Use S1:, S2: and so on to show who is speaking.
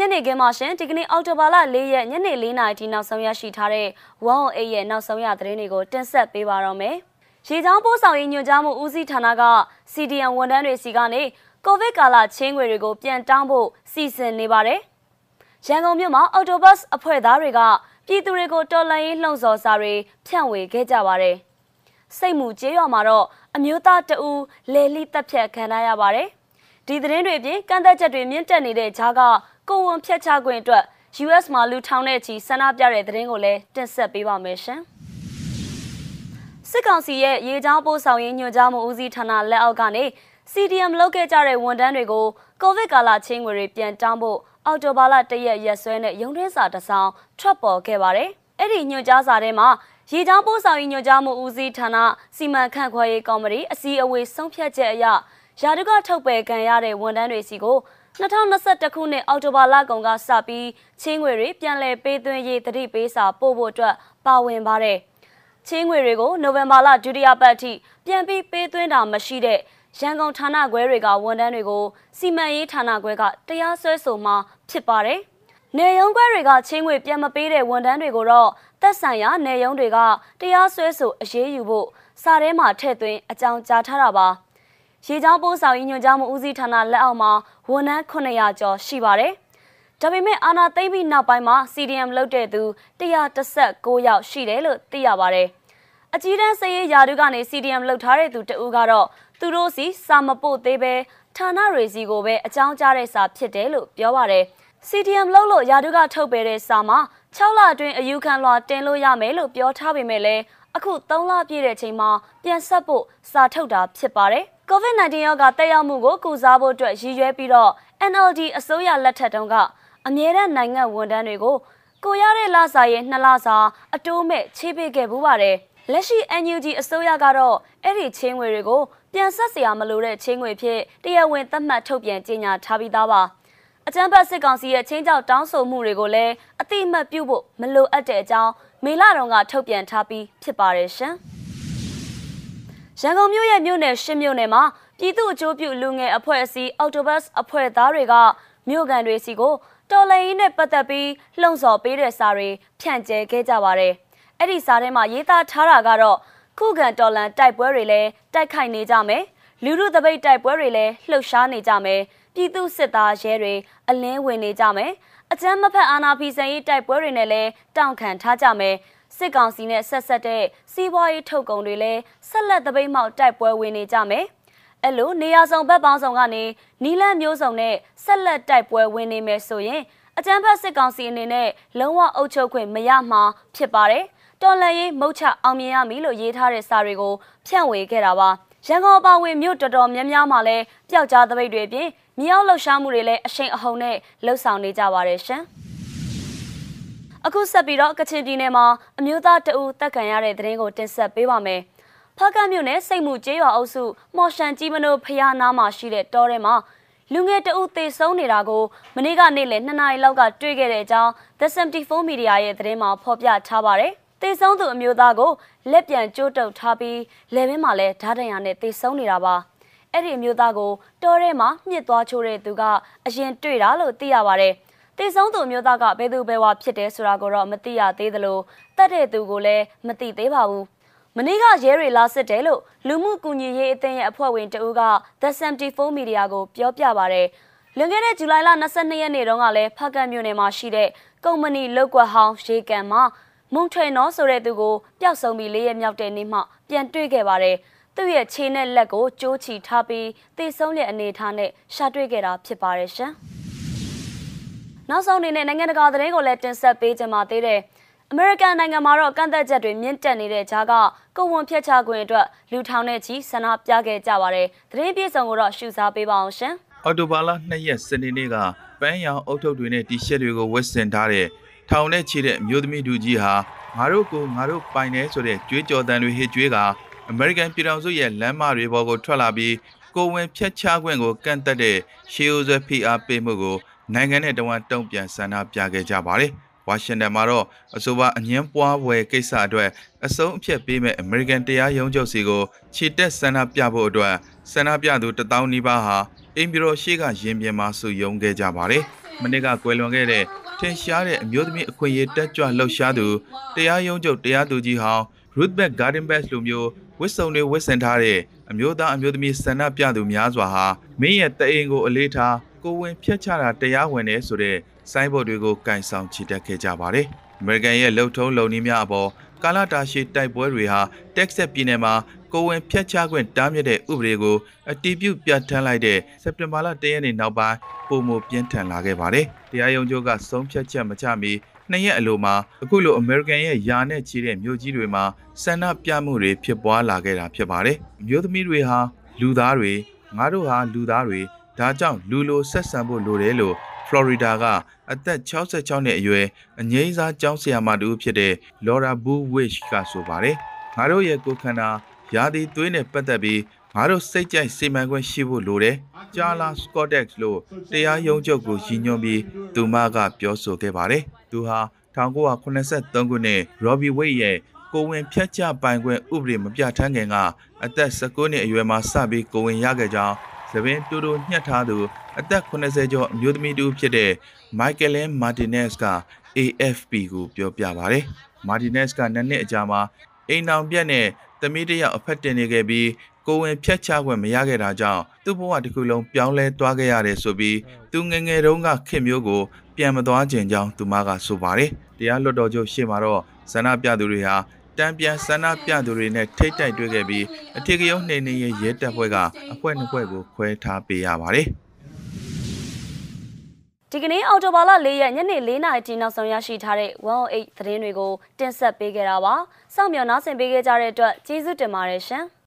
S1: ညနေခင်းမှာရှင်ဒီကနေ့အောက်တိုဘာလ၄ရက်ညနေ၄နာရီထိနောက်ဆုံးရရှိထားတဲ့108ရဲ့နောက်ဆုံးရသတင်းတွေကိုတင်ဆက်ပေးပါတော့မယ်။ရေချောင်းပို့ဆောင်ရေးညွှန်ကြားမှုဦးစီးဌာနက CDN ဝန်ထမ်းတွေစီကနေကိုဗစ်ကာလချင်းငွေတွေကိုပြန်တောင်းဖို့စီစဉ်နေပါတယ်။ရန်ကုန်မြို့မှာအော်တိုဘတ်အဖွဲ့သားတွေကပြည်သူတွေကိုတော်လှန်ရေးလှုံ့ဆော်စာတွေဖြန့်ဝေခဲ့ကြပါတယ်။စိတ်မှုကျေးရွာမှာတော့အမျိုးသားတအူလေလိတက်ဖြတ်ခံရရပါတယ်။ဒီသတင်းတွေပြင်ကန့်သက်ချက်တွေမြင့်တက်နေတဲ့ဂျားက ကိုဝန်ဖျက်ချခွင့်အတွက် US မှာလူထောင်တဲ့ချီဆန္ဒပြတဲ့သတင်းကိုလည်းတင်ဆက်ပေးပါမယ်ရှင်။စစ်ကောင်စီရဲ့ရေချောင်းပို့ဆောင်ရေးညွှန်ကြားမှုဦးစီးဌာနလက်အောက်ကနေ CDM လုပ်ခဲ့ကြတဲ့ဝန်ထမ်းတွေကိုကိုဗစ်ကာလချင်းငွေတွေပြန်တောင်းဖို့အော်တိုဘာလတရက်ရက်စွဲနဲ့ရုံးတွင်းစာတစောင်းထွက်ပေါ်ခဲ့ပါတယ်။အဲ့ဒီညွှန်ကြားစာထဲမှာရေချောင်းပို့ဆောင်ရေးညွှန်ကြားမှုဦးစီးဌာနစီမံခန့်ခွဲရေးကော်မတီအစည်းအဝေးဆုံးဖြတ်ချက်အရယာတုကထုတ်ပယ်ခံရတဲ့ဝန်ထမ်းတွေစီကို 2021ခုနှစ်အောက်တိုဘာလကုန်ကစပြီးချင်းငွေတွေပြန်လည်ပေးသွင်းရေးတတိပေးစာပို့ဖို့အတွက်ပါဝင်ပါတယ်။ချင်းငွေတွေကိုနိုဝင်ဘာလဒုတိယပတ်အထိပြန်ပြီးပေးသွင်းတာမရှိတဲ့ရန်ကုန်ဌာနခွဲတွေကဝန်ထမ်းတွေကိုစီမံရေးဌာနခွဲကတရားစွဲဆိုမှဖြစ်ပါတယ်။နေရုံးခွဲတွေကချင်းငွေပြန်မပေးတဲ့ဝန်ထမ်းတွေကိုတော့သက်ဆိုင်ရာနေရုံးတွေကတရားစွဲဆိုအရေးယူဖို့စာထဲမှာထည့်သွင်းအကြောင်းကြားထားတာပါ။ ရေချောင်းပိုးဆောင်ညွှန်ကြားမှုဦးစီးဌာနလက်အောက်မှာဝန်ထမ်း900ကျော်ရှိပါတယ်။ဒါပေမဲ့အာနာသိမ့်ပြီးနောက်ပိုင်းမှာ CDM လုပ်တဲ့သူ116ယောက်ရှိတယ်လို့သိရပါတယ်။အကြီးတန်းစရေးယာတုကနေ CDM လုပ်ထားတဲ့သူတဦးကတော့သူတို့စီစာမပို့သေးပဲဌာနတွေစီကိုပဲအကြောင်းကြားတဲ့စာဖြစ်တယ်လို့ပြောပါတယ်။ CDM လုပ်လို့ယာတုကထုတ်ပေးတဲ့စာမှာ6လအတွင်းအယူခံလွှာတင်လို့ရမယ်လို့ပြောထားပေမဲ့လည်းအခု3လပြည့်တဲ့ချိန်မှာပြန်ဆက်ဖို့စာထုတ်တာဖြစ်ပါတယ်။ COVID-19 ရောဂါတက်ရောက်မှုကိုကုစားဖို့အတွက်ရည်ရွယ်ပြီးတော့ NLD အစိုးရလက်ထက်တုန်းကအမြဲတမ်းနိုင်ငံဝန်ထမ်းတွေကိုကိုရတဲ့လစာရဲ့2လစာအတိုးမဲ့ချေးပေးခဲ့ဘူးပါတယ်။လက်ရှိ NUG အစိုးရကတော့အဲ့ဒီချင်းငွေတွေကိုပြန်ဆက်စရာမလိုတဲ့ချင်းငွေဖြစ်တရားဝင်သတ်မှတ်ထုတ်ပြန်ကြေညာထားပြီးသားပါ။အကြံပတ်စစ်ကောင်စီရဲ့ချင်းကြောက်တောင်းဆိုမှုတွေကိုလည်းအတိအမှတ်ပြုဖို့မလိုအပ်တဲ့အကြောင်းမေလာတော်ကထုတ်ပြန်ထားပြီးဖြစ်ပါတယ်ရှင်။ ရန်ကုန်မြို့ရဲ့မြို့နယ်ရှစ်မြို့နယ်မှာပြည်သူ့အကျိုးပြုလူငယ်အဖွဲ့အစည်းအော်တိုဘတ်အဖွဲ့သားတွေကမြို့ကန်တွေစီကိုတော်လှန်ရေးနဲ့ပတ်သက်ပြီးလှုံ့ဆော်ပေးတဲ့စာတွေဖြန့်ကျဲခဲ့ကြပါတယ်။အဲ့ဒီစာထဲမှာရေးသားထားတာကတော့ခုခံတော်လှန်တိုက်ပွဲတွေလည်းတိုက်ခိုက်နေကြမယ်။လူလူတပိတ်တိုက်ပွဲတွေလည်းလှုပ်ရှားနေကြမယ်။ပြည်သူစစ်သားရဲတွေအလင်းဝင်နေကြမယ်။အကြမ်းမဖက်အာဏာဖီဆန်ရေးတိုက်ပွဲတွေနဲ့လည်းတောင့်ခံထားကြမယ်။ စစ်ကောင်စီနဲ့ဆက်ဆက်တဲ့စီးပွားရေးထုတ်ကုန်တွေလည်းဆက်လက်တပိတ်မှောက်တိုက်ပွဲဝင်နေကြမယ်။အဲ့လိုနေရာဆောင်ဘက်ပေါင်းဆောင်ကနေနီလန့်မျိုးစုံနဲ့ဆက်လက်တိုက်ပွဲဝင်နေမယ်ဆိုရင်အကြမ်းဖက်စစ်ကောင်စီအနေနဲ့လုံးဝအုပ်ချုပ်ခွင့်မရမှာဖြစ်ပါတယ်။တော်လန်ရေးမုတ်ချအောင်မြင်ရမည်လို့ရေးထားတဲ့စာတွေကိုဖြန့်ဝေခဲ့တာပါ။ရန်ကုန်ပါဝင်မြို့တော်တော်များများမှာလည်းပျောက်ကြားသပိတ်တွေအပြင်မြောက်လှုပ်ရှားမှုတွေလည်းအရှိန်အဟုန်နဲ့လှုပ်ဆောင်နေကြပါတယ်ရှင်။ အခုဆက်ပြီးတော့ကချင်ပြည်နယ်မှာအမျိုးသားတအူတက်ခံရတဲ့သတင်းကိုတင်ဆက်ပေးပါမယ်။ဖကတ်မြို့နယ်စိတ်မှုကျေးရွာအုပ်စုမော်ရှန်ကြီးမနိုဖျားနားမှာရှိတဲ့တောထဲမှာလူငယ်တအုပ်သေဆုံးနေတာကိုမနေ့ကနေ့လယ်2နာရီလောက်ကတွေ့ခဲ့တဲ့အကြောင်း The 74 Media ရဲ့သတင်းမှာဖော်ပြထားပါတယ်။သေဆုံးသူအမျိုးသားကိုလက်ပြန်ကျိုးတုပ်ထားပြီးလယ်ဘင်းမှာလည်းဓာတ်တံရနဲ့သေဆုံးနေတာပါ။အဲ့ဒီအမျိုးသားကိုတောထဲမှာမြစ်သွားချိုးတဲ့သူကအရင်တွေ့တာလို့သိရပါတယ်။ တေဆုံးသူမျိုးသားကဘယ်သူဘယ်ဝါဖြစ်တယ်ဆိုတာကိုတော့မသိရသေးသလိုတတ်တဲ့သူကိုလည်းမသိသေးပါဘူးမနေ့ကရဲတွေလာစစ်တယ်လို့လူမှုကူညီရေးအသင်းရဲ့အဖွဲ့ဝင်တဦးက The 74 Media ကိုပြောပြပါရယ်လွန်ခဲ့တဲ့ဇူလိုင်လ22ရက်နေ့တုန်းကလည်းဖကတ်မြို့နယ်မှာရှိတဲ့ကုမ္ပဏီလောက်ကွက်ဟောင်းရေကန်မှာမုံထွေနော်ဆိုတဲ့သူကိုပျောက်ဆုံးပြီးလေးရက်မြောက်တဲ့နေ့မှပြန်တွေ့ခဲ့ပါတယ်သူ့ရဲ့ခြေနဲ့လက်ကိုကြိုးချီထားပြီးသေဆုံးတဲ့အနေအထားနဲ့ရှာတွေ့ခဲ့တာဖြစ်ပါတယ်ရှင်။ နောက်ဆုံးအနေနဲ့နိုင်ငံတကာသတင်းကိုလည်းတင်ဆက်ပေးကြပါသေးတယ်။အမေရိကန်နိုင်ငံမှာတော့ကန့်သက်ချက်တွေမြင့်တက်နေတဲ့ကြားကကိုဝန်ဖျက်ချခွင့်အတွက်လူထောင်နဲ့ချီဆန္ဒပြခဲ့ကြပါတယ်။သတင်းပြေဆုံးကိုတော့ရှုစားပေးပါအောင်ရှင်။
S2: အော်တိုဘာလ2ရက်စနေနေ့ကပန်းရောင်အုတ်ထုပ်တွေနဲ့တီရှပ်တွေကိုဝတ်ဆင်ထားတဲ့ထောင်နဲ့ချီတဲ့အမျိုးသမီးလူကြီးဟာငါတို့ကိုငါတို့ပိုင်နေဆိုတဲ့ကြွေးကြော်တန်တွေဟစ်ကြွေးကအမေရိကန်ပြည်ထောင်စုရဲ့လမ်းမတွေပေါ်ကိုထွက်လာပြီးကိုဝင်ဖျက်ချခွင့်ကိုကန့်သက်တဲ့ရှေးဦးဆွဲဖိအားပေးမှုကို နိုင်ငံနဲ့တဝန်တုံ့ပြန်ဆန္ဒပြခဲ့ကြပါတယ်။ဝါရှင်တန်မှာတော့အဆိုပါအငင်းပွားဝယ်ကိစ္စအတွက်အဆုံးအဖြတ်ပေးမဲ့အမေရိကန်တရားရုံးချုပ်စီကိုခြေတက်ဆန္ဒပြဖို့အတွက်ဆန္ဒပြသူတထောင်နီးပါးဟာအင်ဘီရိုရှိကရင်ပြင်မှာစုယုံခဲ့ကြပါတယ်။မနေ့ကကွယ်လွန်ခဲ့တဲ့ထင်ရှားတဲ့အမျိုးသမီးအခွင့်အရေးတက်ကြွလှုပ်ရှားသူတရားရုံးချုပ်တရားသူကြီးဟောင်း Ruthback Gardenback လိုမျိုး ဝစ်စုံတွေဝစ်ဆင်ထားတဲ့အမျိုးသားအမျိုးသမီးဆန္ဒပြသူများစွာဟာမင်းရဲ့တအိမ်ကိုအလေးထားကိုဝင်ဖျက်ချတာတရားဝင်တယ်ဆိုတဲ့စိုင်းဘုတ်တွေကိုကင်ဆောင်ချီတက်ခဲ့ကြပါတယ်။ American ရဲ့လှုပ်ထုံးလုံနည်းများအပေါ်ကာလာတာရှိတိုက်ပွဲတွေဟာ Texas ပြည်နယ်မှာကိုဝင်ဖျက်ချခွင့်တားမြစ်တဲ့ဥပဒေကိုအတီးပြုတ်ပြဋ္ဌာန်းလိုက်တဲ့စက်တင်ဘာလ၁ရက်နေ့နောက်ပိုင်းပုံမပြင်းထန်လာခဲ့ပါတယ်။တရားရုံးချုပ်ကဆုံးဖြတ်ချက်မချမီ နှစ်ရက်အလိုမှာအခုလို American ရဲ့ယာနဲ့ချီတဲ့မြို့ကြီးတွေမှာဆန္ဒပြမှုတွေဖြစ်ပွားလာခဲ့တာဖြစ်ပါတယ်။မြို့သမီးတွေဟာလူသားတွေငါတို့ဟာလူသားတွေဒါကြောင့်လူလိုဆက်ဆံဖို့လိုတယ်လို့ Florida ကအသက်66နှစ်အရွယ်အငိမ့်စားကျောင်းဆရာမတူဖြစ်တဲ့ Laura Buwich ကဆိုပါတယ်။ငါတို့ရဲ့ကိုယ်ခန္ဓာယာဒီသွေးနဲ့ပတ်သက်ပြီးငါတို့စိတ်ကြိုက်စေမှန်ခွင့်ရှိဖို့လိုတယ်။ဂျာလာစကော့တက်လို့တရားရုံးချုပ်ကိုရည်ညွှန်းပြီးသူမကပြောဆိုခဲ့ပါတယ်။ သူဟာ1983ခုနှစ် Robbie Wade ရဲ့ကိုဝင်ဖြတ်ချပိုင်ခွင့်ဥပဒေမပြဋ္ဌာန်းခင်ကအသက်19နှစ်အရွယ်မှာစပြီးကိုဝင်ရခဲ့ကြောင်းသပင်တူတူညှက်ထားသူအသက်80ကျော်အမျိုးသမီးတူဖြစ်တဲ့ Michaelin Martinez က AFP ကိုပြောပြပါတယ်။ Martinez ကနှစ်နှစ်အကြာမှာအိမ်အောင်ပြက်နဲ့သမီးတစ်ယောက်အဖက်တင်နေခဲ့ပြီး ကိုဝင်ဖြတ်ချခွင့်မရခဲ့တာကြောင့်သူ့ဘဝတစ်ခုလုံးပြောင်းလဲသွားခဲ့ရတယ်ဆိုပြီးသူငယ်ငယ်တုန်းကခင်မျိုးကိုပြန်မသွားခြင်းကြောင်းသူမကဆိုပါတယ်။တရားလွတ်တော်ချုပ်ရှေ့မှာတော့ဇန္နပြသူတွေဟာတံပြန်ဆန္ဒပြသူတွေနဲ့ထိတ်တိုက်တွေ့ခဲ့ပြီးအထက်ကရုံးနှိမ်နှင်းရေးရဲတပ်ဖွဲ့ကအဖွဲ့နှစ်ဖွဲ့ကိုခွဲထားပေးရပါတယ်။
S1: ဒီကနေ့အော်တိုဘာလ၄ရက်ညနေ၄နာရီထိနောက်ဆုံးရရှိထားတဲ့108သတင်းတွေကိုတင်ဆက်ပေးခဲ့တာပါ။စောင့်မျှော်နားဆင်ပေးခဲ့ကြတဲ့အတွက်ကျေးဇူးတင်ပါတယ်ရှင်။